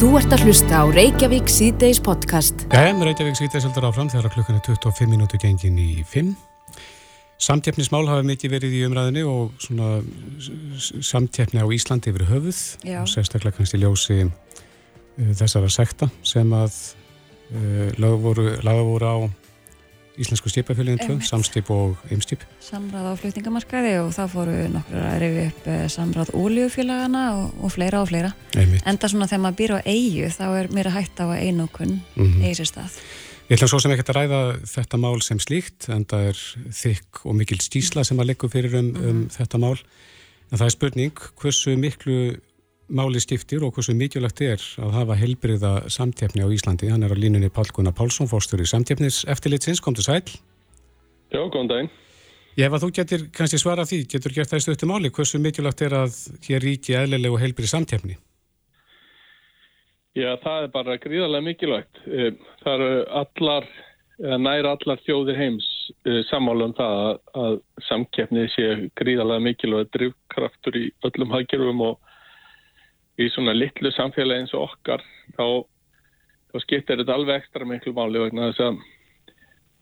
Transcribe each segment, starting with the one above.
Þú ert að hlusta á Reykjavík C-Days podcast. Jæja, Reykjavík C-Days heldur áfram þegar klukkan er 25 minútu gengin í 5. Samtjefnismál hafa mikið verið í umræðinni og svona samtjefni á Íslandi yfir höfuð. Já. Sérstaklega kannski ljósi uh, þessara sekta sem að uh, laga voru, voru á Íslensku stipafélagin 2, Einmitt. samstip og ymstip. Samráð á flutningamarkaði og þá fóru nokkur að reyfi upp eh, samráð óljufélagana og, og fleira og fleira. Einmitt. Enda svona þegar maður býr á eigu þá er meira hægt á að einokun Mhm. eigi sér stað. Ég ætla svo sem ekki að ræða þetta mál sem slíkt en það er þykk og mikil stísla sem að leggur fyrir um, um þetta mál en það er spurning hversu miklu máli skiptir og hversu mikilvægt er að hafa heilbriða samtjefni á Íslandi. Hann er á línunni Pál Gunnar Pálsson, fórstur í samtjefnis eftirlitsins, kom til sæl. Já, góðan daginn. Ég hef að þú getur kannski svara því, getur gert það í stöttu máli, hversu mikilvægt er að hér ríki eðlileg og heilbrið samtjefni? Já, það er bara gríðarlega mikilvægt. Eh, Það eru allar, næra allar þjóðir heims eh, sammála um það að, samkeppni sé gríðarlega mikilvægt drivkraftur í öllum haggjörfum og í svona litlu samfélagi eins og okkar þá, þá skiptir þetta alveg ekstra miklu máli vegna þess að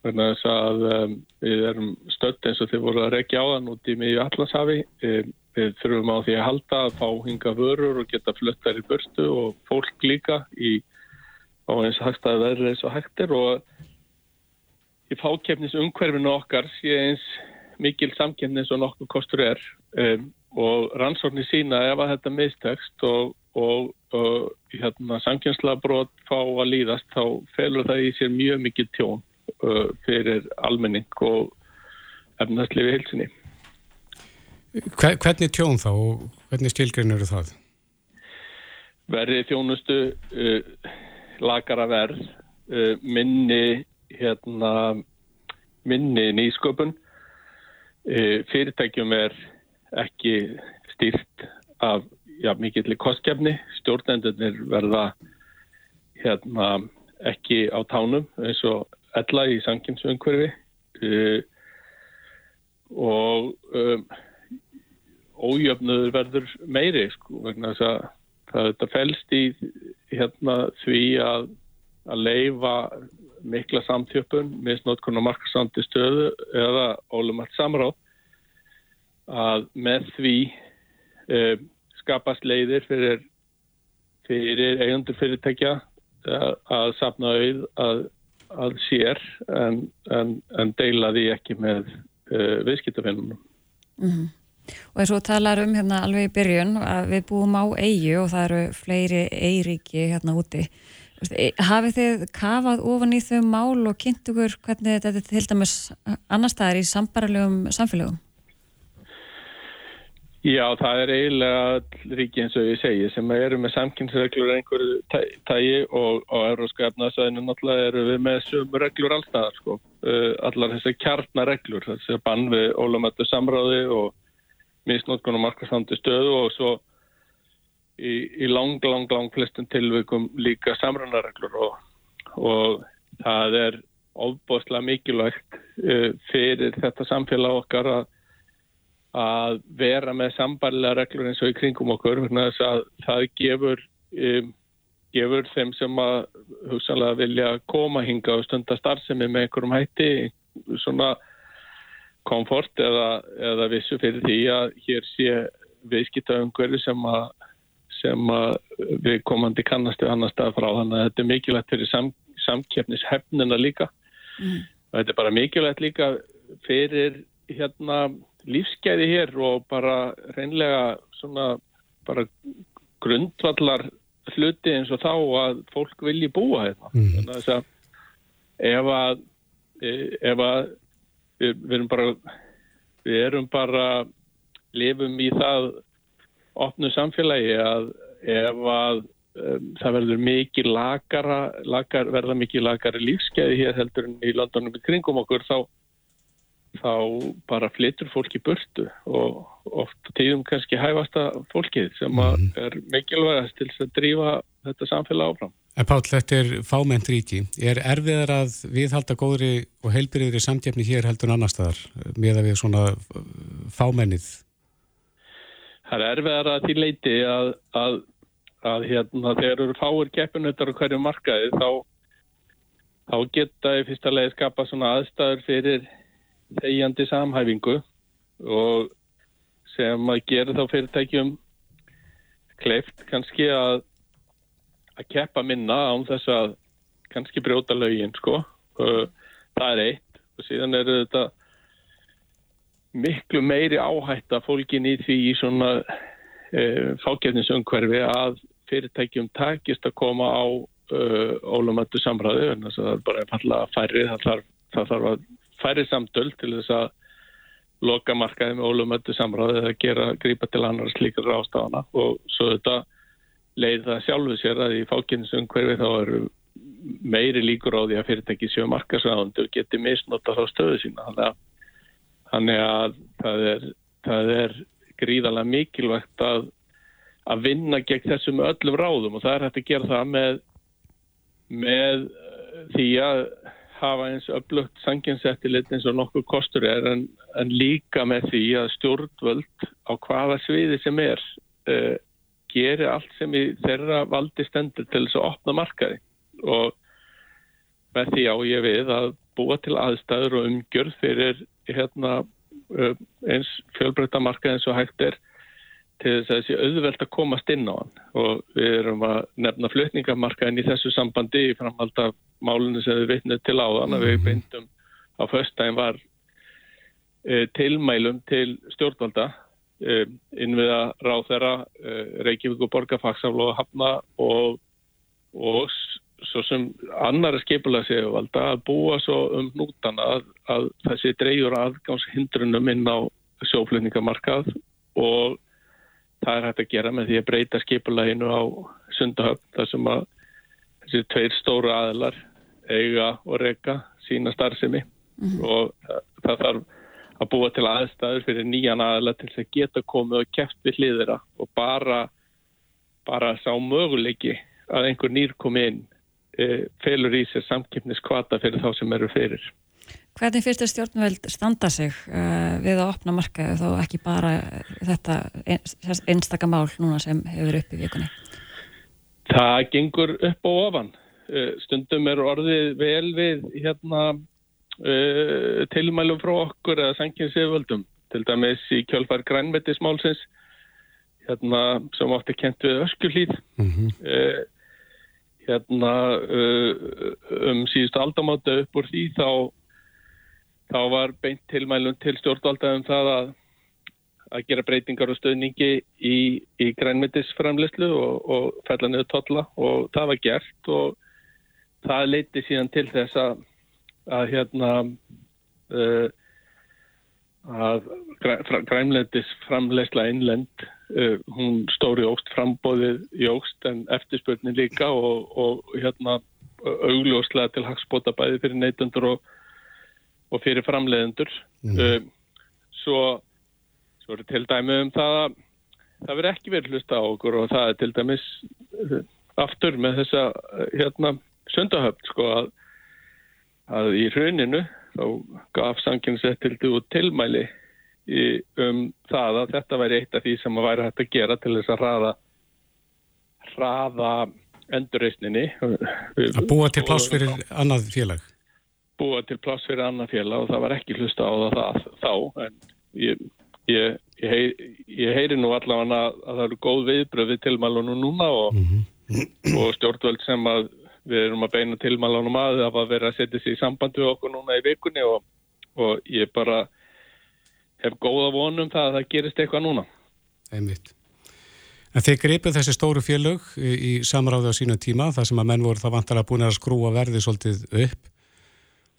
vegna þess að um, við erum stödd eins og þið voru að rekja á þann út í miðju allasafi um, við þurfum á því að halda að fá hinga vörur og geta fluttar í burtu og fólk líka í á eins hagstaði verður eins og hægtir og í fákefnis umhverfinu okkar sé eins mikil samkefni eins og nokkuð kostur er. Um, og rannsóknir sína ef að þetta mistekst og, og, og hérna, samkjensla brot fá að líðast þá felur það í sér mjög mikið tjón uh, fyrir almenning og efnæslifi hilsinni. Hver, hvernig tjón þá og hvernig skilgrinn eru það? verði þjónustu uh, lagara verð uh, minni hérna minni nýsköpun uh, fyrirtækjum er ekki stýrt af já, mikill kostkefni stjórnendurnir verða hérna ekki á tánum eins og ella í sanginsumhverfi uh, og um, ójöfnuður verður meiri sko, vegna þess að það þetta felst í hérna því að að leifa mikla samþjöpun misnótkun og markasandi stöðu eða ólumart samráð að með því e, skapast leiðir fyrir, fyrir eigundur fyrirtækja að, að sapna auð að, að sér en, en, en deila því ekki með e, viðskiptafinnunum. Og eins og þú talar um hérna alveg í byrjun að við búum á eigu og það eru fleiri eiríki hérna úti. E- Hafið þið kafað ofan í þau mál og kynnt ykkur hvernig þetta er til dæmis annar staðar í sambarilegum samfélögum? Já, það er eiginlega ríki eins og ég segi sem eru með samkynnsreglur einhverju tæ- tægi og á európska efnaðsvæðinu náttúrulega eru við með sömu reglur allstaðar sko. Uh, allar þessi kjarnareglur, þessi bann við ólumættu samráði og misnótkunum markastandi stöðu og svo í, í lang, lang, lang flestum tilvikum líka samrunnareglur og, og það er ofbóðslega mikilvægt uh, fyrir þetta samfélag okkar að að vera með sambarlega reglur eins og í kringum okkur það gefur um, gefur þeim sem að hugsanlega vilja koma hinga og stunda starfsemi með einhverjum hætti svona komfort eða, eða vissu fyrir því að hér sé viðskipta umhverfi sem að sem að við komandi kannast við annar stað frá þannig að þetta er mikilvægt fyrir sam, samkeppnishefnina líka Mm. og þetta er bara mikilvægt líka fyrir hérna lífsgæði hér og bara reynlega svona bara grundvallar hluti eins og þá að fólk vilji búa hérna. Mhm. Þannig að ef að, e- ef að við, við erum bara við erum bara lifum í það opnu samfélagi að ef að um, það verður mikið lagara, lagar, verða mikið lagara lífsgæði hér heldur en í landunum í kringum okkur þá þá bara flytur fólk í burtu og oft tíðum kannski hæfasta fólkið sem að er mikilvægast til að drífa þetta samfélag áfram. En Páll, þetta er fámennt ríki. Er erfiðar að viðhalda góðri og heilbyrðri samtjefni hér heldur en annar staðar með að við svona uh, fámennið? Það er erfiðar að því leiti að, að, að hérna þegar eru fáir keppinautar á hverju markaði þá, þá geta í fyrsta leiði skapa svona aðstæður fyrir þegjandi samhæfingu og sem að gera þá fyrirtækjum kleift kannski að að keppa minna án þess að kannski brjóta lögin sko. Það er eitt. Og síðan eru þetta miklu meiri áhætta fólkin í því í svona e, fákjæfnisumhverfi að fyrirtækjum takist að koma á e, ólumöttu samræðu en það er bara einfallega færri það þarf, það þarf að færri samtöld til þess að loka markaði með ólumöttu samræðu eða gera grípa til annars líkar ástafana og svo þetta leið það sjálfu sér að í fákjæfnisumhverfi þá eru meiri líkur á því að fyrirtæki séu markasræðundu og geti misnota þá stöðu sína. Þannig að, þannig að það, er, það er gríðarlega mikilvægt að, að vinna gegn þessum öllum ráðum. Og það er hægt að gera það með, með eh, því að hafa eins öflugt sanginsettilit eins og nokkur kostur er en, en líka með því að stjórnvöld á hvaða sviði sem er uh, gerir allt sem í þeirra valdi stendur til þess að opna markaði. Og með því á ég við að búa til aðstæður og umgjörð fyrir hérna, eins fjölbreyttamarka eins og hægt er til þess að þessi auðvelt að komast inn á hann og við erum að nefna flutningamarkaðin í þessu sambandi í framhald af málunni sem við veitnum til áðan að við mhm. beindum á föstæðin var e, tilmælum til stjórnvalda e, innviða ráð þeirra e, Reykjavík og Borgarfagsafló hafna og, og svo sem annari skipulega séu valda að búa svo um nútana að, að þessi dreyjur aðgánshindrunum inn á sjóflutningamarkað og það er hægt að gera með því að breyta skipuleginu á sundahöfn þar sem að þessi tveir stóru aðlar eiga og reyka sína starfsemi mm -hmm. og það, það þarf að búa til aðstæður fyrir nýjan aðla til þess að geta komið og kæft við hliðira og bara bara sá möguleiki að einhver nýr komi inn e, felur í sér samkipniskvata fyrir þá sem eru fyrir. Hvernig fyrst er stjórnveld standa sig uh, við að opna markaðu þó ekki bara þetta einstakka mál núna sem hefur upp í vikunni? Það gengur upp og ofan. Uh, stundum er orðið vel við hérna, uh, tilmælum frá okkur eða sankinsiföldum. Til dæmis í kjálfar grænmetismálsins hérna, sem ofti kent við öskulíð. Mm -hmm hérna uh, um síðustu aldamáta upp úr því þá, þá var beint tilmælum til stjórnvalda um það að, að gera breytingar og stöðningi í, í grænmyndisframlislu og, og fella niður totla og það var gert og það leiti síðan til þess að, að hérna uh, að grænmyndisframlisla innlend Uh, hún stóri ógst frambóðið í ógst en eftirspurnin líka og, og hérna augljóslega til hagspota bæði fyrir neytundur og, og fyrir framleiðendur. Mm. uh, svo, svo er til dæmi um það að það verður ekki verið hlusta á okkur og það er til dæmis uh, aftur með þessa hérna söndahöfn sko að, að í hruninu þá gaf sanginsettildu og tilmæli um það að þetta væri eitt af því sem að væri hægt að gera til þess að hraða hraða endurreysninni að búa til pláss fyrir annað félag búa til pláss fyrir annað félag og það var ekki hlusta á það þá en ég, ég, ég, heyri, ég heyri nú allavega að, að það eru góð viðbröði tilmælunum núna og, mm -hmm. og stjórnvöld sem að við erum að beina tilmælunum að það var að vera að setja sér í samband við okkur núna í vikunni og, og ég bara hef góða vonum það að það gerist eitthvað núna. Einmitt. En þeir greipið þessi stóru félög í, samráði á sínu tíma, þar sem að menn voru það vantar að búin að skrúa verði svolítið upp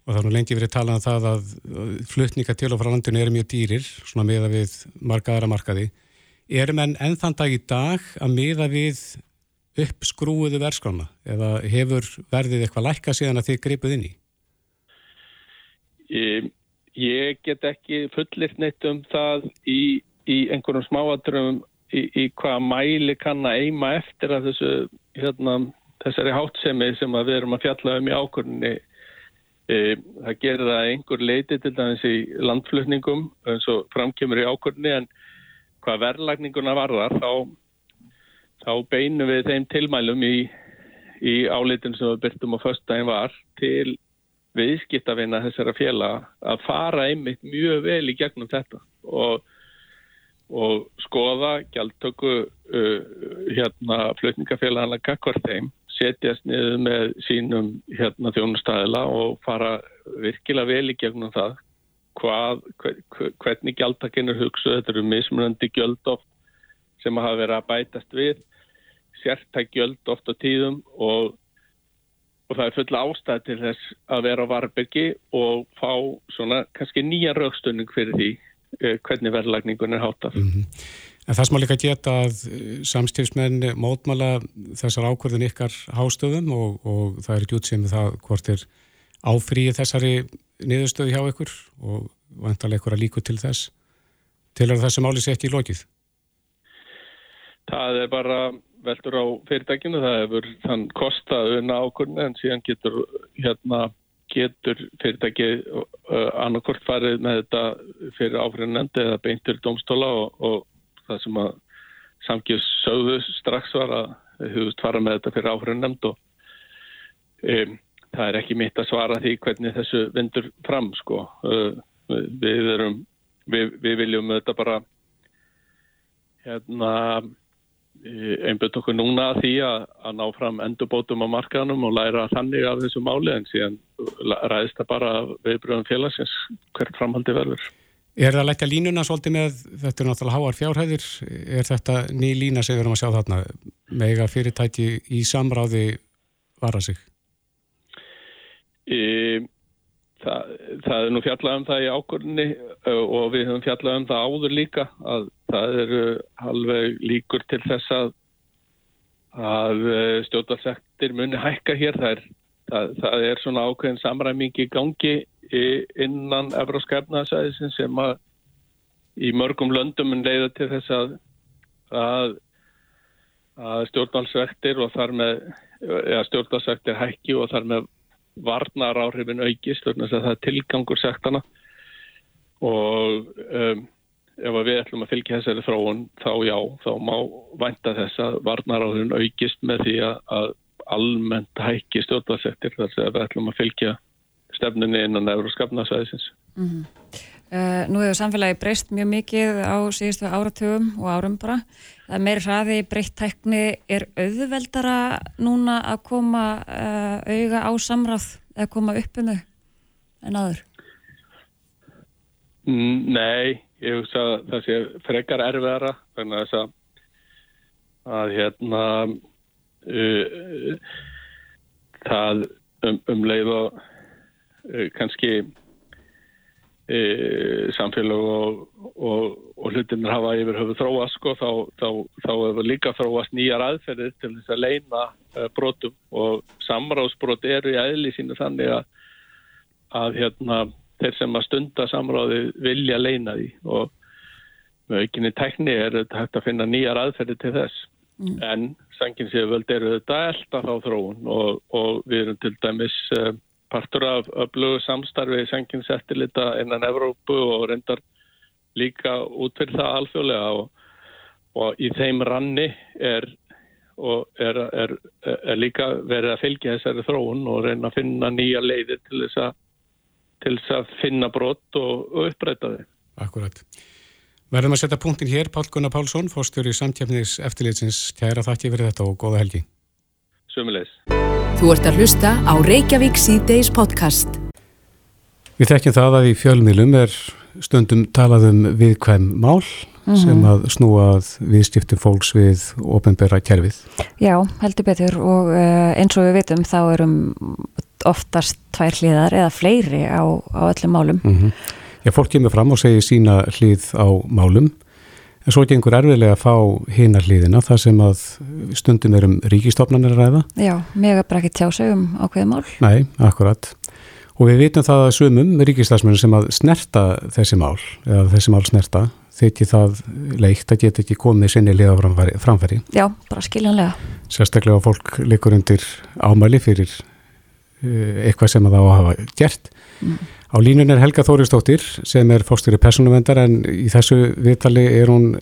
og það er nú lengi verið talað um það að flutninga til og frá landinu eru mjög dýrir, svona miða við markaðara markaði. Erum enn ennþann dag í dag að miða við uppskrúuðu verðskrána eða hefur verðið eitthvað lækka síðan að þið greipið inn í? Ég Ég get ekki fullirt neitt um það í, í einhverjum smáadröfum í, í hvaða mæli kann að eima eftir að þessu, hérna, þessari hátsemi sem við erum að fjalla um í ákvörðinni. E, það gerir það einhver leiti til dæmis í landflutningum eins og framkemur í ákvörðinni en hvað verðlagninguna varðar þá, þá beinum við þeim tilmælum í, í álitin sem við byrtum á föstudagin var til viðskiptavina þessara fjela að fara einmitt mjög vel í gegnum þetta og, og skoða gjaldtöku uh, hérna flutningafélagana kakkvart þeim, setjast niður með sínum hérna þjónustæðila og fara virkilega vel í gegnum það hvað, hver, hvernig gjaldtakinn er hugsuð, þetta eru mismunandi gjöld oft sem hafa verið að bætast við sértæk gjöld oft á tíðum og og það er full ástæð til þess að vera á Varbergi og fá svona kannski nýja raukstunning fyrir því eh, hvernig verðlagningun er hátað. Mm -hmm. En það sem að líka geta að eh, samstífsmenn mótmala þessar ákvörðun ykkar hástöðum og, og það er ekki útsýmið það hvort er áfríið þessari niðurstöðu hjá ykkur og vantarlega ykkur að líku til þess til að þessi máli sé ekki í lokið? Það er bara veldur á fyrirtækinu, það hefur þann kostað unna ákurni en síðan getur, hérna, getur fyrirtæki uh, annarkort farið með þetta fyrir áfriðanendi eða beintir domstóla og, og það sem að samkjöfs sögðu strax var að þau hugust fara með þetta fyrir áfriðanemnd og um, það er ekki mitt að svara því hvernig þessu vindur fram sko. Uh, við, erum, við, við viljum þetta bara hérna einbjönd okkur núna að því að, að ná fram endurbótum á markaðanum og læra þannig af þessu máli en síðan ræðist það bara viðbröðum félagsins hvert framhaldi verður. Er það að leggja línuna svolítið með, þetta er náttúrulega háar fjárhæðir, er þetta ný lína sem við erum að sjá þarna, mega fyrirtæki í samráði vara sig? Í, það, það er nú fjallað um það í ákvörðinni og við höfum fjallað um það áður líka að það eru halveg líkur til þess að, að eh, stjórnarsektir muni hækka hér. Er, það, það er svona ákveðin samræming í gangi innan Evróskefnaðsæðisin sem að í mörgum löndum mun leiða til þess að, að, að stjórnarsektir og þar með ja, stjórnarsektir hækki og þar með varnar áhrifin aukist, þannig að það er tilgangur sektana og um, ef við ætlum að fylgja þessari þróun þá já, þá má vænta þess að varnaráðun aukist með því að almennt hækki stjórnarsettir þar sem við ætlum að fylgja stefnunni innan Euróskapnarsvæðisins. Mm -hmm. uh, nú hefur samfélagi breyst mjög mikið á síðustu áratugum og árum bara. Það er meiri hraði, breytt tækni. Er auðveldara núna að koma uh, auga á samráð eða koma upp um þau en aður? Nei, ég hugsa að það sé frekar erfiðara þannig að að, hérna það um, um leið og uh, kannski uh, samfélag og, og, og hlutinir hafa yfir höfu þróast sko, þá, þá, þá hefur líka þróast nýjar aðferðir til þess að leina uh, brotum og samráðsbrot eru í aðli sínu þannig að, að hérna þeir sem að stunda samráði vilja leina því og með aukinni tekni er þetta hægt að finna nýjar aðferði til þess mm. en sanginsíðvöld eru þetta elda þá þróun og, og við erum til dæmis uh, partur af öflugu samstarfi sanginsettilita innan Evrópu og reyndar líka út fyrir það alþjóðlega og, og í þeim ranni er er, er, er líka verið að fylgja þessari þróun og reyna að finna nýja leiðir til þess að til þess að finna brott og, og uppræta þið. Akkurat. Verðum að setja punktin hér, Pál Gunnar Pálsson, fórstjóri samtjafnis eftirlitsins. Kæra þakki fyrir þetta og góða helgi. Sumulegis. Þú ert að hlusta á Reykjavík C-Days podcast. Við þekkjum það að í fjölmilum er stundum talað um viðkvæm mál mm -hmm. sem að snúa viðstiftum fólks við ofenbæra kerfið. Já, heldur betur og uh, eins og við veitum þá erum oftast tvær hliðar eða fleiri á, á öllum málum. Mm -hmm. Já, fólk kemur fram og segir sína hlið á málum en svo gengur erfiðlega að fá hina hliðina þar sem að stundum er um ríkistofnarnir að ræða. Já, mjög bara ekki tjá sig um ákveði mál. Nei, akkurat. Og við vitum það að sumum ríkistafsmennir sem að snerta þessi mál, eða þessi mál snerta, þykir það leikt að geta ekki komið sinni liða framfæri. Já, bara skiljanlega. Sérstaklega fólk likur undir ámæli fyrir eitthvað sem það á að hafa gert. Mm. Á línun er Helga Þóristóttir sem er fórstjóri personuvendar en í þessu viðtali er hún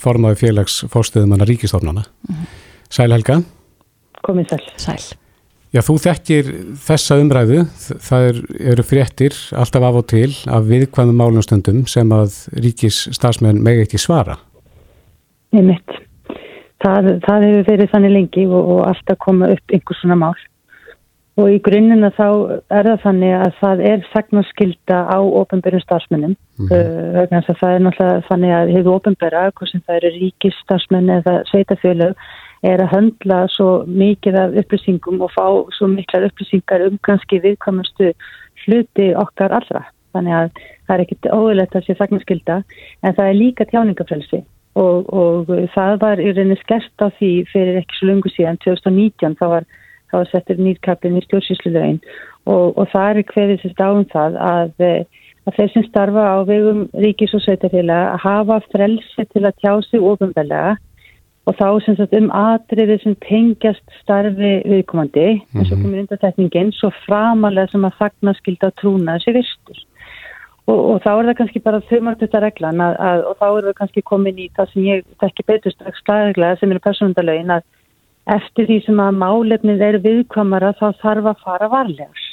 formaði félags fórstöðumanna ríkistofnana. Mm. Sæl Helga. Komið sæl. Sæl. Já, þú þekkir þessa umræðu, það er, eru fréttir alltaf af og til af viðkvæmum málumstundum sem að ríkis stafsmenn megi ekki svara. Nei mitt, það, það hefur verið þannig lengi og, og alltaf koma upp einhvers svona mál og í grunnina þá er það þannig að það er sagnarskylda á ofnbjörnum stafsmennum mm -hmm. uh, það er náttúrulega þannig að hefur ofnbjörna, hvort sem það eru ríkis stafsmenn eða sveitafjölu er að höndla svo mikið af upplýsingum og fá svo miklar upplýsingar um kannski viðkomastu hluti okkar allra. Þannig að það er ekkit óðurlegt að sé þaknaskylda en það er líka tjáningafrelsi og, og það var í reyni skert á því fyrir ekki svo lungu síðan 2019 þá var, var settir nýrkaplinn í stjórnsýslulegin og, og það er hverðið sér dáum það að, að þeir sem starfa á vegum ríkis og sveitafélag að hafa frelsi til að tjá sig ofinbelega og þá sem sagt um atriði sem tengjast starfi viðkomandi mm -hmm. eins og mhm. komur undartekningin svo framalega sem að þagna skilda trúna þessi virstur og, og þá er það kannski bara þau margt þetta reglan að, að, og þá er það kannski komin í það sem ég tekki betur strax slaglega sem eru personundalögin að eftir því sem að málefnið er viðkomara þá þarf að fara varlegar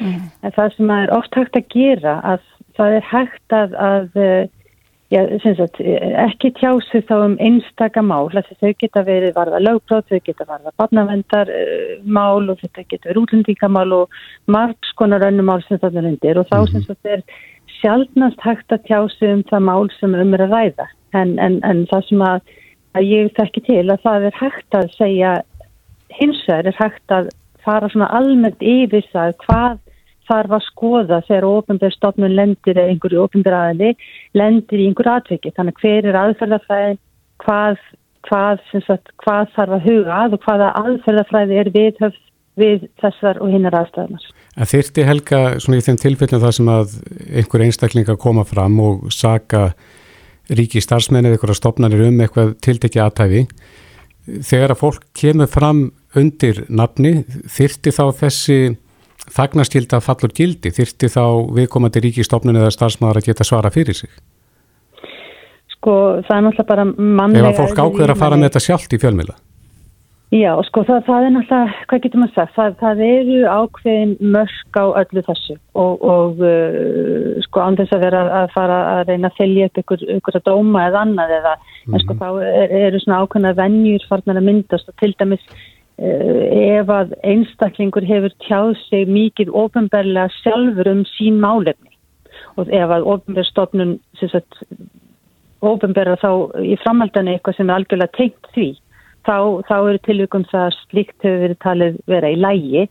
mm. en það sem er oft hægt að gera að það er hægt að, að Já, sagt, ekki tjásu þá um einstaka mál, þau geta verið varða lögbrót, þau geta varða barnavendarmál og þetta geta verið útlendingamál og margs konar önnum mál sem er undir og þá mm -hmm. sagt, er sjálfnast hægt að tjásu um það mál sem um er að ræða en, en, en það sem að, að ég þekki til að það er hægt að segja hins vegar er hægt að fara svona almennt yfir það hvað þarf að skoða þegar ofinbjörnstofnun lendir eða einhverju ofinbjörnaðinni lendir í einhverju atviki. Þannig hver er aðferðafræðin, hvað, hvað, sagt, hvað þarf að huga að og hvaða aðferðafræði er viðhöfð við þessar og hinnar aðstæðunar. En þyrti Helga svona í þeim tilfellinu það sem að einhver einstaklinga koma fram og saka ríki starfsmenn eða einhverja stopnarnir um eitthvað tiltekki aðtæfi þegar að fólk kemur fram undir nafni þyrti þá þessi þagnaskilda fallur gildi þyrti þá viðkomandi ríkistofnun eða starfsmáðar að geta svara fyrir sig? Sko það er náttúrulega bara mannlega... Ef að fólk ákveður að fara með þetta sjálft í fjölmila? Já, sko það, það er náttúrulega, hvað getur maður sagt, það, það eru ákveðin mörg á öllu þessu og, og uh, sko án þess að vera að fara að reyna að fylgja upp ykkur, ykkur að dóma eða annað eða, mm -hmm. en sko mhm. þá er, eru svona ákveðina vennjur farnar að myndast og til dæmis Eh, ef að einstaklingur hefur tjáð sig mikið ofinberlega sjálfur um sín málefni og ef að ofinberstofnun ofinberra þá í framhaldana eitthvað sem er algjörlega tengt því þá, þá eru tilvíkum það að slikt hefur verið talið vera í lægi.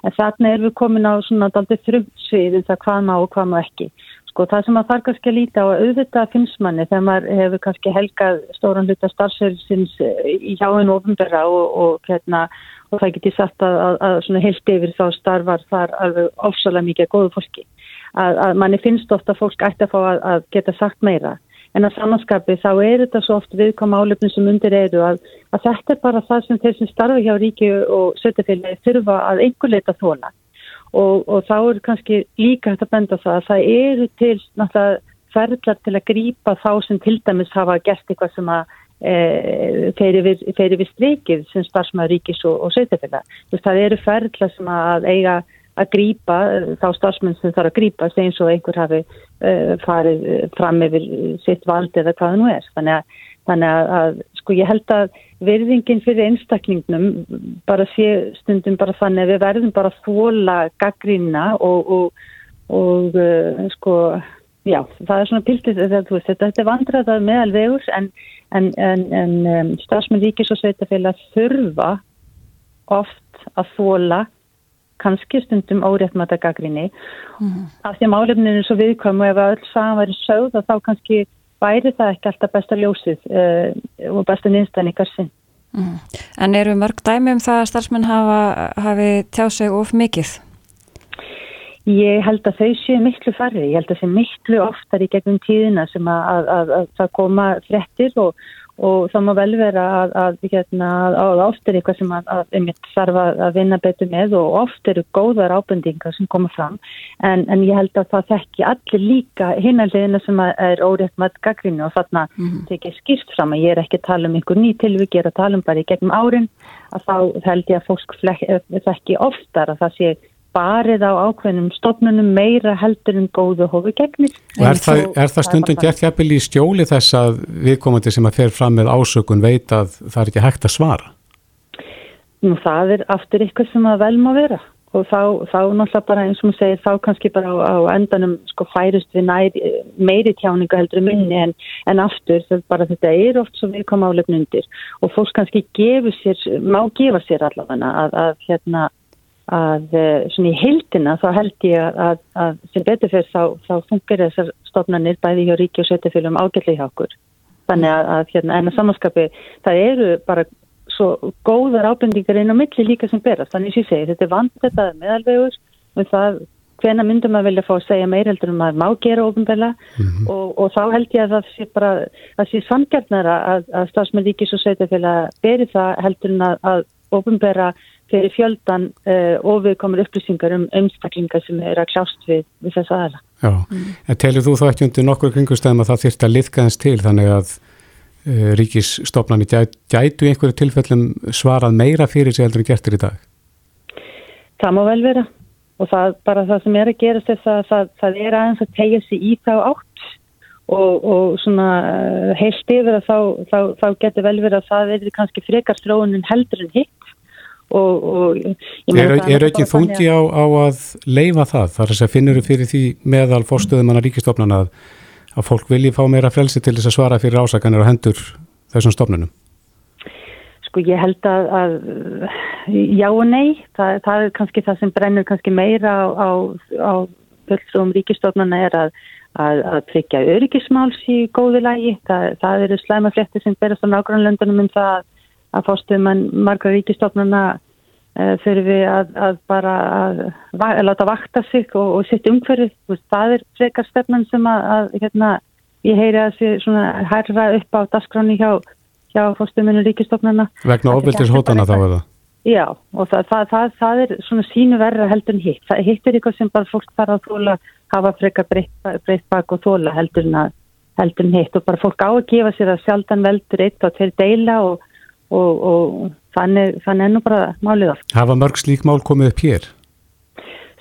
En þarna er við komin á svona daldið þrjumsvið um það hvað má og hvað má ekki. Sko það sem að þarf kannski að líta á að auðvitað finnst manni þegar maður hefur kannski helgað stóran hluta starfsverðsins eh, í hjáinu ofinbæra og, og, hérna, og það geti satt að, að, að svona heilt yfir þá starfar þar alveg ofsalega mikið góðu fólki. Að, að manni finnst ofta fólk ætti að fá að geta sagt meira en að samanskapi þá er þetta svo oft viðkoma álefnum sem undir eru að þetta er bara það sem þeir sem starfa hjá ríki og sötafélagi þurfa að einhver leita þóla og, og þá er kannski líka hægt að benda það að það eru til náttúrulega ferðlar til að grýpa þá sem til dæmis hafa gert eitthvað sem að e, feiri við, strikið sem starfsmaður ríkis og, og sveitafélag. Það eru ferðlar sem að eiga að grýpa þá starfsmenn sem þarf að grýpa eins og einhver hafi uh, farið fram yfir sitt vald eða hvað það nú er. Þannig að, þannig að, að sko ég held að verðingin fyrir einstaklingnum bara sé stundum bara þannig að við verðum bara þóla gaggrínna og, og, og uh, sko já, það er svona piltið þetta, þetta er vandraðað meðal vegur en, en, en, en um, stafsmenn ríkis og sveitafélag þurfa oft að þóla kannski stundum óréttmata gaggrinni mm. af því að málefninu er svo viðkvæm og ef öll saman væri sögð þá kannski væri það ekki alltaf besta ljósið uh, og besta nýðstæðan í garsin. Mm. En eru mörg dæmi um það að starfsmenn hafi tjáð sig of mikið? Ég held að þau séu miklu farið, ég held að það sé miklu oftar í gegnum tíðina sem að, að, að, að það koma frettir og, og það má vel vera að, að, hérna, að oft er eitthvað sem að þarf að vinna betur með og oft eru góðar ábendingar sem koma fram en, en ég held að það þekki allir líka hinanlegina sem er órétt með gaggrinu og þarna mm. tekið skýrt fram að ég er ekki að tala um einhver ný tilvík, ég er að tala um bara í gegnum árin að þá held ég að fólk þekki oftar að það sé barið á ákveðnum stofnunum meira heldur en góðu hófi gegnir. Og er það, er það stundum gert jafnvel í stjóli þess að viðkomandi sem að fer fram með ásökun veit að það er ekki hægt að svara? Nú það er aftur ykkur sem að vel má vera og þá, þá náttúrulega bara eins og maður segir þá kannski bara á, á endanum sko færist við næri, meiri tjáningu heldur minni en, en aftur bara þetta er oft svo viðkoma álefn undir og fólk kannski gefur sér, má gefa sér allavega að, að hérna að eh, svona í heildina þá held ég að, að sem betur fyrir þá, þá funkar þessar stofnanir bæði hjá ríki og sveitafélum ágætli hjá okkur. Þannig að, að hérna, en að samanskapi það eru bara svo góðar ábendingar inn á milli líka sem berast. Þannig sem ég segi þetta er vant þetta meðalvegur og það hvena myndum að vilja fá að segja meir heldur um að má gera ofinbella mm -hmm. og, og þá held ég að það sé bara að sé samgjarnara að, að stafsmenn ríkis og sveitafélag beri það heldur en að, að ofinbera fyrir fjöldan uh, og við komum upplýsingar um umstaklingar sem er að klást við, við þessu aðala. Já, mm. en telur þú þá ekki undir nokkur kringustæðum að það þýrt að liðkaðast til þannig að uh, ríkisstofnani gæt, gætu í einhverju tilfellum svarað meira fyrir sig heldur en gertir í dag? Það má vel vera og það bara það sem er að gera þess að það, það er aðeins að tegja sig í þá átt og, og svona uh, heilt yfir að þá, þá, þá getur vel verið að það er kannski frekar stróunin heldur en hitt Og, og, er er ekki þúndi á, á að leifa það? Þar að finnur fyrir því meðal fórstöðum manna ríkistofnana að, að fólk vilji fá meira frelsi til þess að svara fyrir ásakanir og hendur þessum stofnunum? Sko ég held að, að já og nei. Það, það er kannski það sem brennur kannski meira á, á, á fullsum ríkistofnana er að, að tryggja öryggismáls í góði lagi. Það, það eru slæma flétti sem berast á nágrannlöndunum um það að fórstuðum margra ríkistofnuna uh, fyrir við að, að bara að, að láta vakta sig og, og sitt umhverfið. Það er frekar stefnan sem að, að hérna, ég heyri að sé svona herra upp á daskráni hjá, hjá fórstuðuminu ríkistofnuna. Vegna ofbildis hótana þá eða? Já, og það, það, það, það er svona sínu verra heldur en hitt. Það hitt er eitthvað sem bara fólk þarf að þóla, hafa frekar breytt bak og þóla heldur en, heldur en hitt og bara fólk á að gefa sér að sjaldan veldur eitt og tveir deila og og, og þannig, þannig ennú bara málið allt. Hafa mörg slík mál komið upp hér?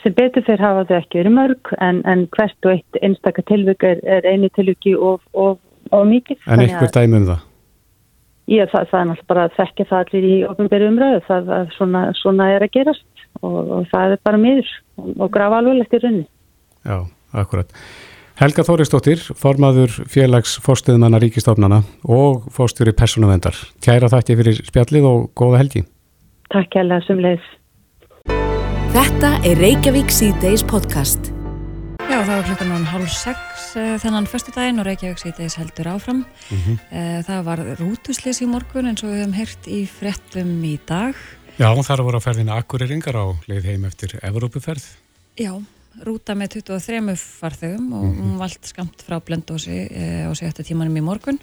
Sem betur þeir hafa þau ekki verið mörg en, en hvert og eitt einstakar tilvik er, er eini tilviki og, og, og mikið. En eitthvað dæmum það? Já, það, það er náttúrulega bara að þekka það allir í ofnbæri umröðu, það er svona, svona er að gerast og það er bara miður og grafa alveglegt í rauninni. Já, akkurat. Helga Þóristóttir, formaður félags fórstuðmanna ríkistofnana og fórstjóri personuvendar. Kæra þakki fyrir spjallið og góða helgi. Takk hella sem leis. Þetta er Reykjavík C-Days podcast. Já, það var klukkan án hálf sex þennan förstu daginn og Reykjavík C-Days heldur áfram. Mm -hmm. það var rútuslis í morgun eins og við hefum heyrt í frettum í dag. Já, þar voru að ferðina akkuriringar á leið heim eftir Evrópuferð. Já, rúta með 23 farþegum og hún vald skamt frá blendósi e, á sig eftir tímanum í morgun.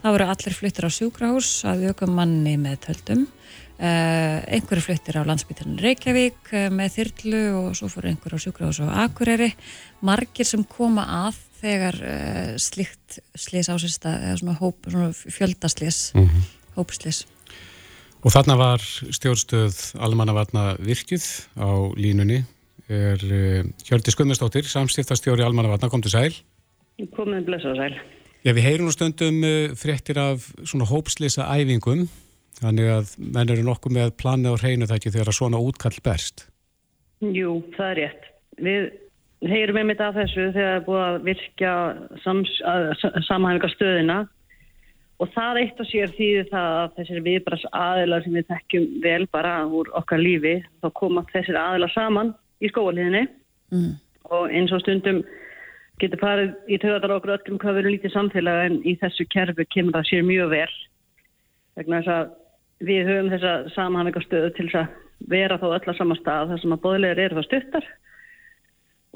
Það voru allir fluttir á sjúkrahús að auka manni með töldum. E, einhverju fluttir á landsbytjarnin Reykjavík e, með þyrlu og svo fóru einhverju á sjúkrahús og Akureyri. Margir sem koma að þegar e, slikt slis ásist eða svona, hóp, svona fjöldarslis, mm -hmm. hópslis. Og þarna var stjórnstöð almannavarna virkið á línunni er uh, Hjördi Skummarsdóttir, samstiftarstjóri Almannavatna, kom til sæl. Komið blessa sæl. Já, við heyrum nú stundum uh, fréttir af svona hópslisa æfingum, þannig að menn eru nokkuð með planið á hreinu þætti þegar svona útkall berst. Jú, það er rétt. Við heyrum einmitt af þessu þegar það er búið að virkja samhæfinga stöðina og það eitt og sér þýðir það að þessir viðbras aðilar sem við þekkjum vel bara úr okkar lífi, þá koma þessir aðilar saman í skóaliðinni mm. og eins og stundum getur farið í töðar okkur öllum hvað verður lítið samfélag en í þessu kerfi kemur það sér mjög vel vegna þess að við höfum þessa samhanningarstöðu til þess að vera þá öll að sama stað þar sem að bóðilegar eru þá stuttar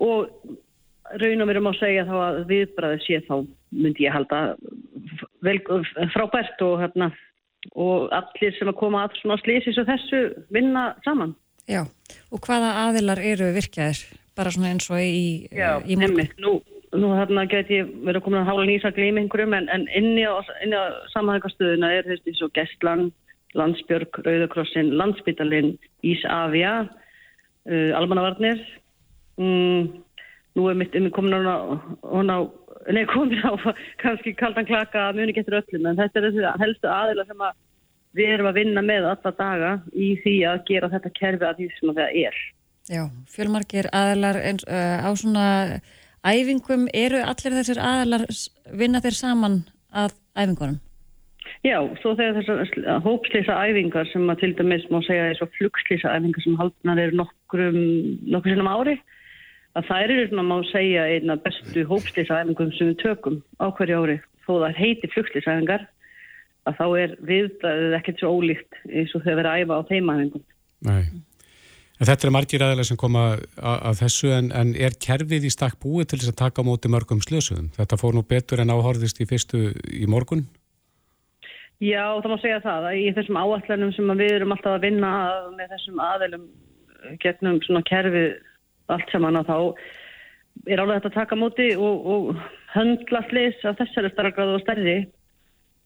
og raun og verum að segja þá að viðbræðið sé þá myndi ég halda vel, frábært og, hérna, og allir sem að koma að svona slísis og þessu vinna saman. Já, og hvaða aðilar eru virkjaðir? Bara svona eins og í, Já, í morgun? Nú, nú hérna geti ég verið að koma að hála nýsa glým einhverjum en, en inni á, á samhæðgastöðuna er þessi svo Gestland, Landsbjörg, Rauðakrossin, Landsbytalinn, Ísafja, uh, Almannavarnir. Mm, nú er mitt komin á, á, nei, komin á kannski kaldan klaka muni getur öllum en þetta er þessi helstu aðila sem að við erum að vinna með alla daga í því að gera þetta kerfi að því sem það er. Já, fjölmarkir aðilar eins, uh, á svona æfingum, eru allir þessir aðilar vinna þeir saman að æfingunum? Já, svo þegar þessar hópslýsa æfingar sem að til dæmis má segja þessu flugslýsa æfingar sem haldnar eru nokkrum, nokkur sinnum ári að það eru svona má segja einna bestu hópslýsa æfingum sem við tökum á hverju ári þó það heiti flugslýsa æfingar að þá er viðbæðið ekkert svo ólíkt eins og þau verið að æfa á þeimæfingum. Nei. En þetta er margir aðeins sem koma að þessu en, en er kerfið í stakk búið til þess að taka á móti mörgum slösuðum? Þetta fór nú betur en áhorðist í fyrstu í morgun? Já, það má segja það að í þessum áallanum sem við erum alltaf að vinna með þessum aðelum getnum svona kerfið allt saman að þá er alveg þetta að taka móti og, og höndla slis að þessari starfgráðu og stærri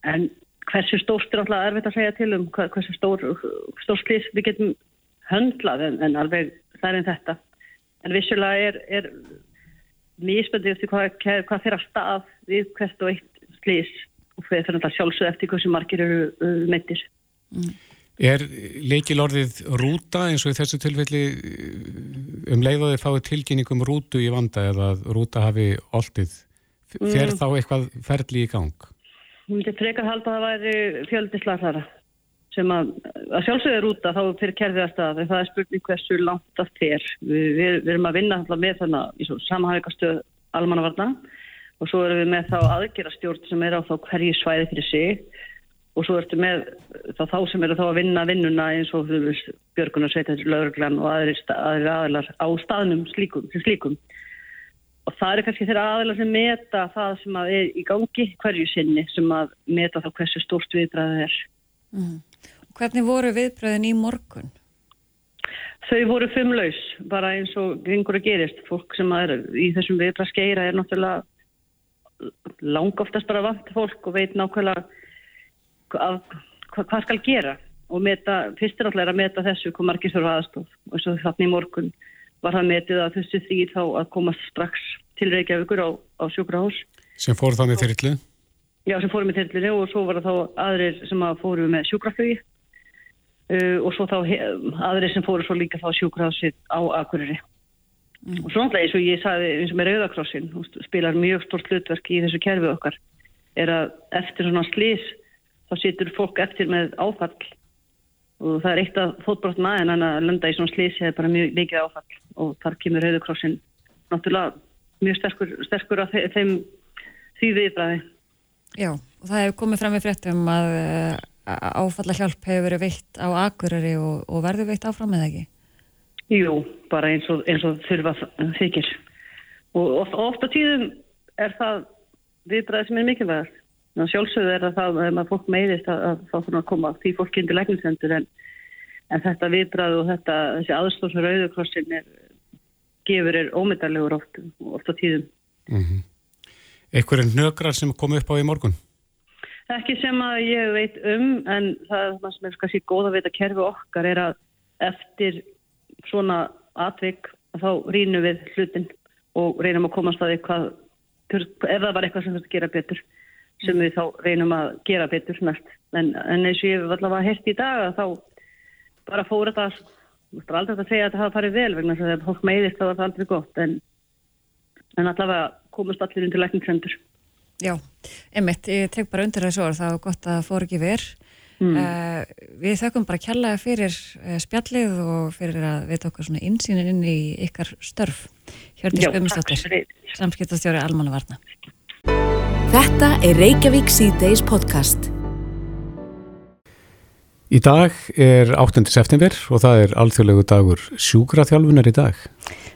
en hversu stórt er alltaf erfitt að segja til um hversu stór, stór slis við getum höndlað en, en alveg það er einn þetta. En vissulega er, er míspöndið eftir hvað, hvað fyrir að stað við hvert og eitt slís og fyrir þetta sjálfsög eftir hversu margir eru uh, meittir. Mm. Er leikilorðið rúta eins og í þessu tilfelli um leiðaði fáið tilkynningum rútu í vanda eða rúta hafi oldið? Fer mm. þá eitthvað ferli í gang? Ég myndi frekar halda að það væri fjöldislasara sem að, að sjálfsögður úta þá fyrir kerfið að stað en það er spurning hversu langt það fer. Við, við, við erum að vinna með þannig í samhægastöð almannavarna og svo erum við með þá aðgerastjórn sem er á þá hverju svæði fyrir sig og svo ertu með þá, þá sem eru þá að vinna vinnuna eins og Björgunar Sveitarður Lauruglan og aðrir aðilar á staðnum slíkum, slíkum. Og það er kannski þeirra aðilar sem meta það sem að er í gangi hverju sinni sem að meta þá hversu stórst viðbræðið er. Mm. Hvernig voru viðbröðin í morgun? Þau voru fimmlaus, bara eins og yngur að gerist. Fólk sem er í þessum viðbröðskeira er náttúrulega langoftast bara vant fólk og veit nákvæmlega hvað, hvað skal gera. Og meta, fyrst er alltaf að meta þessu hvað margir þurfa aðstof. Og svo þannig í morgun var það metið að þessu því þá að komast strax til Reykjavíkur á, á sjúkrahús. Sem fór það með þyrrlu? Já, sem fórum með þyrrlu og svo var það þá aðrir sem að fórum með sjúkraflugi Uh, og svo þá aðri sem fóru svo líka þá sjúkrafsið á Akureyri mm. og svo náttúrulega eins og ég sagði eins og með Rauðakrossin spilar mjög stort hlutverk í þessu kerfi okkar er að eftir svona slís þá situr fólk eftir með áfall og það er eitt af fótbrotna en að landa í svona slís er bara mjög mikið áfall. Og þar kemur Rauðakrossin náttúrulega mjög sterkur, sterkur af þeim því viðbræði Já, og það hefur komið fram í fréttum að áfalla hjálp hefur verið veitt á Akureyri og, og verður veitt áfram eða ekki? Jú, bara eins og, eins og þurfa þykir. Og ofta tíðum er það viðbræði sem er mikilvægast sjálfsögðu er það að maður fólk meðist að, að það fyrir að koma því fólk inn til lækningsendur en, en þetta viðbræði og þetta þessi aðstofsar auðurkrossin er gefur er ómyndalegur oft, ofta tíðum mm -hmm. Ekkur er nökrar sem kom upp á í morgun? Ekki sem að ég veit um en það sem er kannski góð að veita kerfi okkar er að eftir svona atvik þá rínum við hlutin og reynum að komast að eitthvað ef það var eitthvað sem þetta gera betur sem við þá reynum að gera betur næst en, en eins og ég hef allavega hérst í dag þá bara fór þetta þú veist aldrei að segja að þetta hafa farið vel vegna þess að fólk meiðist þá var það aldrei gott en, en allavega komast allir inn til lækningssendur Já, einmitt, ég tek bara undir þessu orð, það var gott að það fór ekki verð. Mm. Uh, við þökkum bara kjallaði fyrir uh, spjallið og fyrir að við tókum svona insýnin inn í ykkar störf. Hjörnir Spömmistóttir, samskiptastjóri Almanna Varna. Þetta er Reykjavík C-Days podcast. Í dag er 8. september og það er alþjóðlegu dagur sjúkraþjálfunar í dag.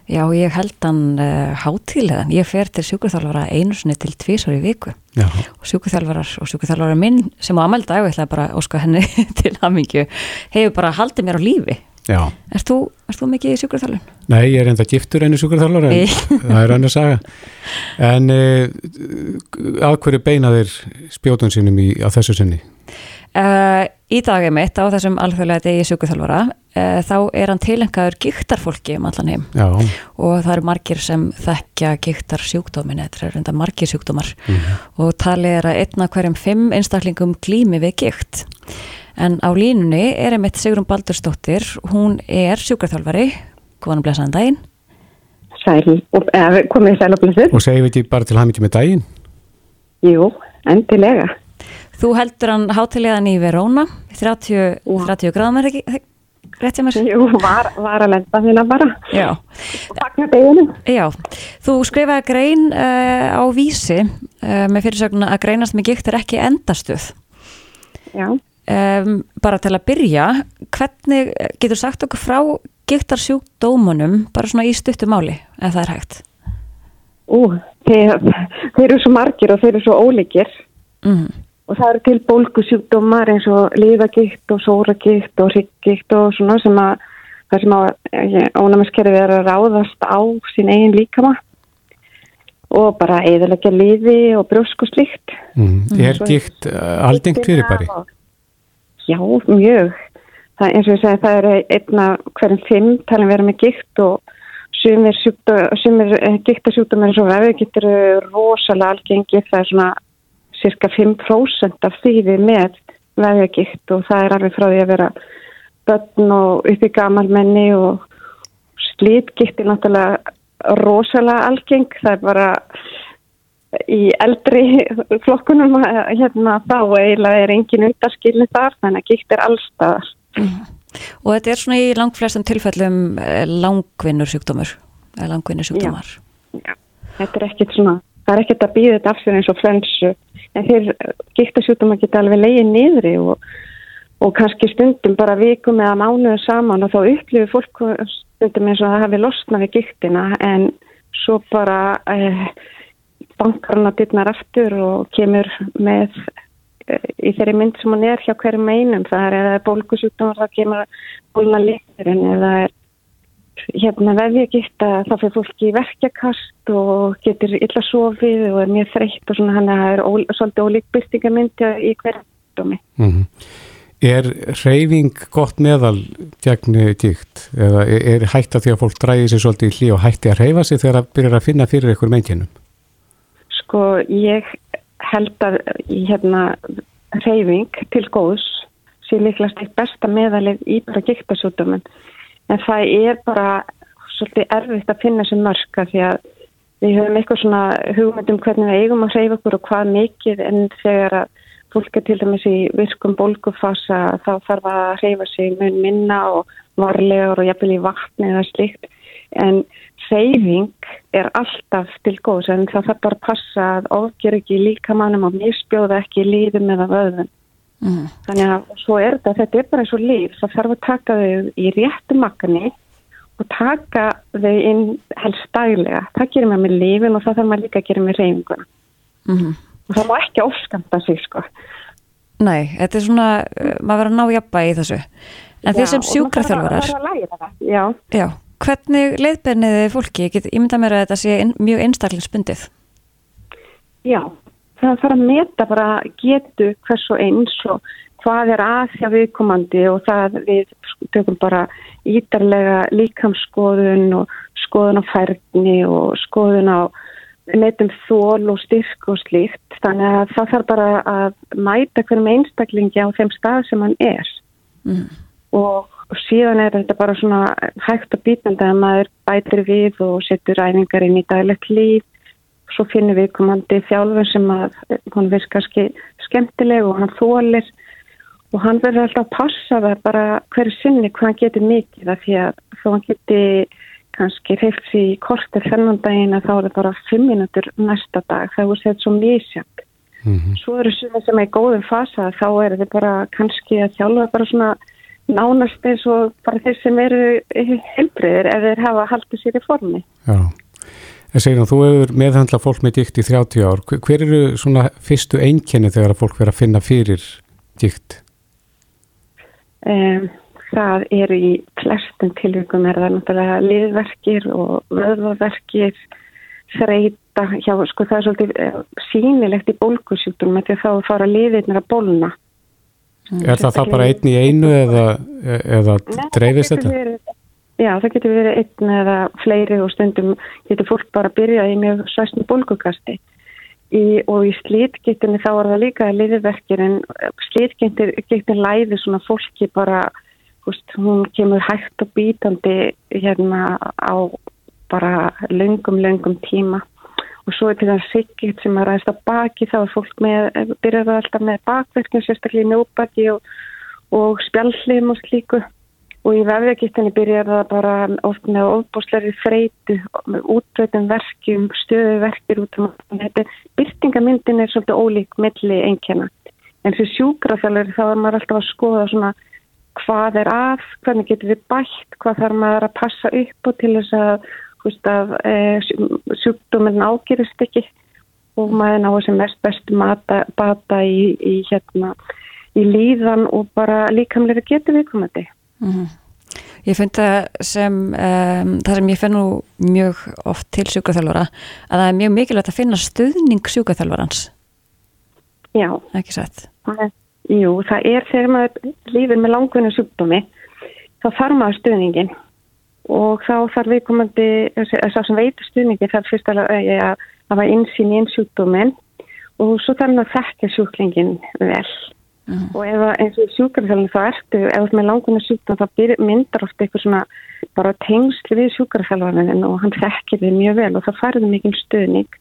Já, ég held hann uh, hátílegan. Ég fer til sjúkraþjálfara einu sinni til tvísar í viku. Já. Og sjúkraþjálfarar og sjúkraþjálfara minn sem á amelda, ég ætla bara að óska henni til hamingju, hefur bara haldið mér á lífi. Já. Erst þú, þú mikið í sjúkraþjálfun? Nei, ég er enda giftur einu sjúkraþjálfara en það er hann að saga. En uh, að hverju beinaðir spjótun sínum í, á þessu sinni? Uh, í dag er mitt á þessum alþjóðlega degi sjúkuþjálfara uh, þá er hann tilengaður gíktarfólki um allan heim Já. og það eru margir sem þekkja gíktar sjúkdómin þetta er reynda margir sjúkdómar mm og talið er að einna hverjum fimm einstaklingum glými við gíkt en á línunni er einmitt Sigrun Baldurstóttir hún er sjúkuþjálfari komin að blæsa hann daginn. Sæl, og, eða, komið sæl og blæsir Og segjum við ekki bara til hamingi með daginn? Jú, endilega. Þú heldur hann hátilegan í Verona. 30, 30 gráðum er ekki rétt sem er? Jú, var, var að lenda þína bara. Já. Og fagna deginum. Já, þú skrifaði grein uh, á vísi uh, með fyrirsögnu að greinast með gikt er ekki endastuð Já um, bara til að byrja hvernig getur sagt okkur frá giktarsjúkdómunum bara svona í stuttu máli ef það er hægt Ú, þeir, þeir eru svo margir og þeir eru svo ólíkir mm. og það eru til bólkusjúkdómar eins og lífagikt og sóragikt og rygggikt og svona sem að það sem að ónæmiskerfið er að ráðast á sín eigin líkama og bara eðalega lífi og brjósku slikt mm. Er gikt uh, aldengt fyrir bari? Já, mjög. Það, eins og ég segi það er einna hverjum fimm talin vera með gikt og sumir, sumir giktasjúkdómar eins og vefið getur rosalega algengið það er svona cirka 5% af við með vefjagikt og það er alveg frá því að vera börn og upp í gamalmenni og slítgikt er náttúrulega rosalega algeng. Það er bara í eldri flokkunum hérna þá eiginlega er engin undarskilni þar þannig að gikt er allstaðar mm. Og þetta er svona í langflestum tilfellum langvinnur sjúkdómur eða langvinnur sjúkdómar Já, Já. þetta er ekkit svona það er ekkit að býða þetta af sér eins og flensu en þeir giktasjúkdóma geta alveg leiðið niðri og, og kannski stundum bara vikum eða mánuðu saman og þá upplifir fólk stundum eins og það hafi losnað við giktina en svo bara eh, bankar hann að dittnar aftur og kemur með eh, í þeirri mynd sem hann er hjá hverjum einum það er eða bólkusjúkdómar þá kemur bólna líkurinn eða er hérna vefja geta þá fyrir fólki í verkjakast og getur illa sofið og er mjög þreytt og svona hann er ó, svolítið ólík byrtingamyndi í hverjum dómi. Mm -hmm. Er reyfing gott meðal gegn dýkt eða er hægt að því að fólk dræði sér svolítið í hlý og hætti að reyfa sig þegar það byrjar að finna fyrir einhver meinkynum? Sko ég held að hérna reyfing til góðs sé líklegast eitt besta meðalið í bara gíktasútumum en það er bara svolítið erfitt að finna sem mörka því að við höfum eitthvað svona hugmyndum hvernig við eigum að hreyfa okkur og hvað mikið en þegar að fólk er til dæmis í virkum bólgufasa þá þarf að hreyfa sig mun minna og varlegar og jafnvel í vatni eða slikt en hreyfing er alltaf til góðs en það þarf bara að passa að ofgjör ekki líkamannum og misbjóða ekki líðum eða vöðum Mm. Þannig að svo er þetta, þetta er bara eins og líf, það þarf að taka þau í réttu makni og taka þau inn helst daglega. Það gerir maður með lífin og það þarf maður líka að gera með reynguna. Mm. Og það má ekki ofskamta sig sko. Nei, þetta er svona, maður verður að ná jafnba í þessu. En þeir sem sjúkraþjálfarar, já. já, hvernig leiðberniði fólki, ég mynda mér að þetta sé in, mjög einstaklingsbundið? Já, það þarf að meta bara getu hvers og eins og hvað er aðhjá viðkomandi og það við tökum bara ídarlega líkamskoðun og skoðun á færni og skoðun á metum þól og styrk og slíkt þannig að það þarf bara að mæta hverjum einstaklingi á þeim stað sem hann er mm. og síðan er þetta bara svona hægt og býtandi að maður bætir við og setur ræningar inn í daglegt líf. Svo finnum við komandi þjálfur sem að hann kannski skemmtileg og hann þólir og hann verður alltaf að passa það bara hverju sinni hvað hann getur mikið af því að þó hann geti kannski reyfst í kortir þennan daginn að þá er það bara fimm minútur næsta dag. Það er sér svo mísjönd Mm -hmm. Svo eru sem er í góðum fasa þá er þetta bara kannski að þjálfa bara svona nánast eins og bara þeir sem eru helbriðir ef þeir hafa haldið sér í formi. Já, en segjum þú hefur meðhandla fólk með dikt í 30 ár. Hver eru svona fyrstu einkenni þegar fólk verður að finna fyrir dikt? Um, það eru í flestum tilvíkum er það náttúrulega liðverkir og vöðvaverkir þreita, já sko það er svolítið uh, sínilegt í bólkusjúktum því að þá fara liðirnir að bólna Er það það bara einn í einu eða, eða dreifist þetta? Verið, já það getur verið einn eða fleiri og stundum getur fólk bara að byrja í mjög sæstinu bólkukasti Í, og í slítgittinni þá er það líka liðverkir en slítgittin læði svona fólki bara Húst, hún kemur hægt og bítandi hérna á bara löngum, löngum tíma og svo er til það sikkert sem að ræðist á baki þá er fólk með, byrjaðu alltaf með bakverknum, sérstaklega njóbaki og, og spjallum og slíku og í vefðegittinni byrjaðu það bara oft með ofbúsleiri freytu, með útbreytum verkjum, stöðuverkir út um þetta. Byrtingamyndin er svolítið ólík milli einkjana en fyrir sjúkrafjallari þá er maður alltaf að skoða svona hvað er af, hvernig getur við bætt, hvað þarf maður að passa upp og til þess að, húst, að e, sjúkdóminn ágerist ekki og maður ná sem mest bestu mata, bata í, í, hérna, í líðan og bara líkamlega getur við komandi. Mm -hmm. Ég finn það sem, um, það sem ég finn nú mjög oft til sjúkaþjálfara að það er mjög mikilvægt að finna stuðning sjúkaþjálfarans. Já. Ekki er Jú, það er þegar maður lífið með langvinni sjúkdómi þá þarf maður stuðningin og þá þarf viðkomandi, þess að sem veitur stuðningi þarf fyrst að hafa einsýn í einn sjúkdómin og svo þarf maður að þekka sjúklingin vel uh -huh. og ef eins og sjúkarþjálfum þá ertu, ef með langvinni sjúkdóm þá myndar ofta eitthvað svona bara tengsli við sjúkarþjálfum og hann þekkir þið mjög vel og það færður mikil stuðning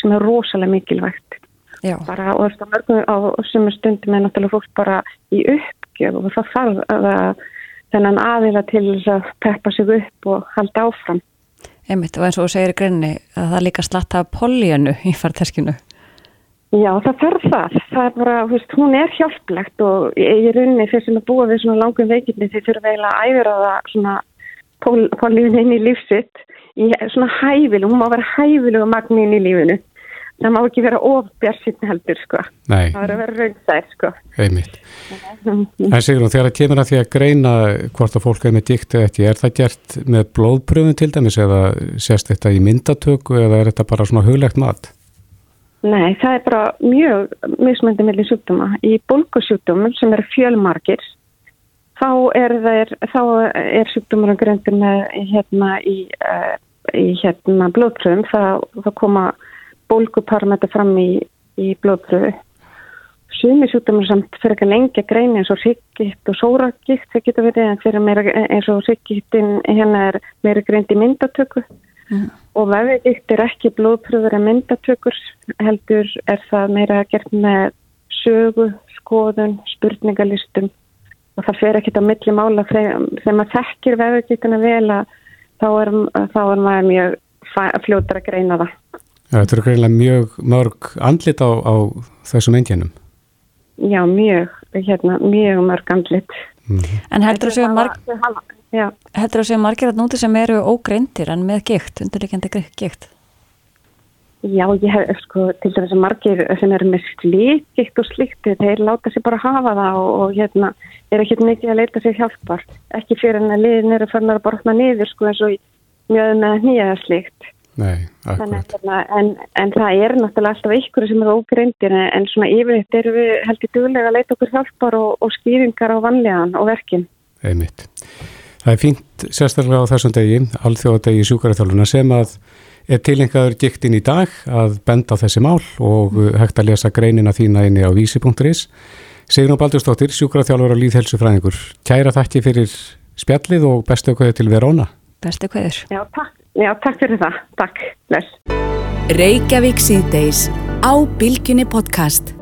sem er rosalega mikilvægt Já. bara og þetta mörgum á sumur stundum er náttúrulega fólk bara í uppgjöf og það þarf að þennan aðila til þess að peppa sig upp og halda áfram. Einmitt, og eins og þú segir í grunni að það líka slatta políanu í farteskinu. Já, það þarf það. Það er bara, veist, hún er hjálplegt og í runni þeir sem er búið við svona langum veikindi þeir þurfa eiginlega að æfira það svona políun inn í lífsitt í svona hæfilu, hún má vera hæfilu og magni inn í lífinu það má ekki vera ofbjörnsinn heldur sko Nei. það verður að vera raunstæð sko Einmitt. En Sigrun, þegar það kemur að því að greina hvort að fólk er með dikti eða ekki, er það gert með blóðpröfun til dæmis eða sést þetta í myndatöku eða er þetta bara svona huglegt mat? Nei, það er bara mjög mismöndi mellir sjúkdóma. Í bólkusjúkdómum sem eru fjölmarkir þá er, er sjúkdómar á gröndin hérna í, uh, í hérna blóðpröfum það, það koma bólguparameter fram í, í blóðpröfu. Sumi sjúkdómar samt fyrir ekki lengi að greina eins og sykkitt og sóragitt það getur verið en fyrir meira eins og sykkittin hérna er meira greint í myndatöku mm. og vefigitt er ekki blóðpröfur en myndatökur heldur er það meira gert með sögu, skoðun, spurningalistum og það fer ekki á milli mála þegar maður þekkir vefugittina vel að þá er, þá er maður mjög fljótar að greina það. Þetta eru greinlega mjög mörg andlit á, á þessum enginum. Já, mjög, hérna, mjög mörg andlit. Mm -hmm. En heldur þú að að margir að núti sem eru ógreindir en með gikt, undirleikandi gikt? Já, ég hef, sko, til þess að margir sem eru með slíkikt og slíkti, þeir láta sér bara hafa það og, og hérna, er ekki mikið að leita sér hjálpar. Ekki fyrir en að liðin eru fannar að bortna niður, sko, eins og mjög með nýjaða slíkt. Nei, akkurat. En, en það er náttúrulega alltaf ykkur sem eru ógreindir en, en svona yfirleitt eru við heldur duglega að leita okkur hjálpar og, og skýringar á vanlegan og verkin. Einmitt. Það er fínt sérstaklega á þessum degi, alþjóðadegi sjúkaraþjálfuna sem að er tilengaður gikt inn í dag að benda á þessi mál og hægt að lesa greinina þína inni á vísi.is. Sigur Baldurstóttir, sjúkaraþjálfur og líðhelsufræðingur. Kæra þakki fyrir spjallið og bestu okkur til Verona. Bestu okkur. Já, takk. Já, takk fyrir það. Takk. Bless. Reykjavík síðdeis á Bilginni podcast.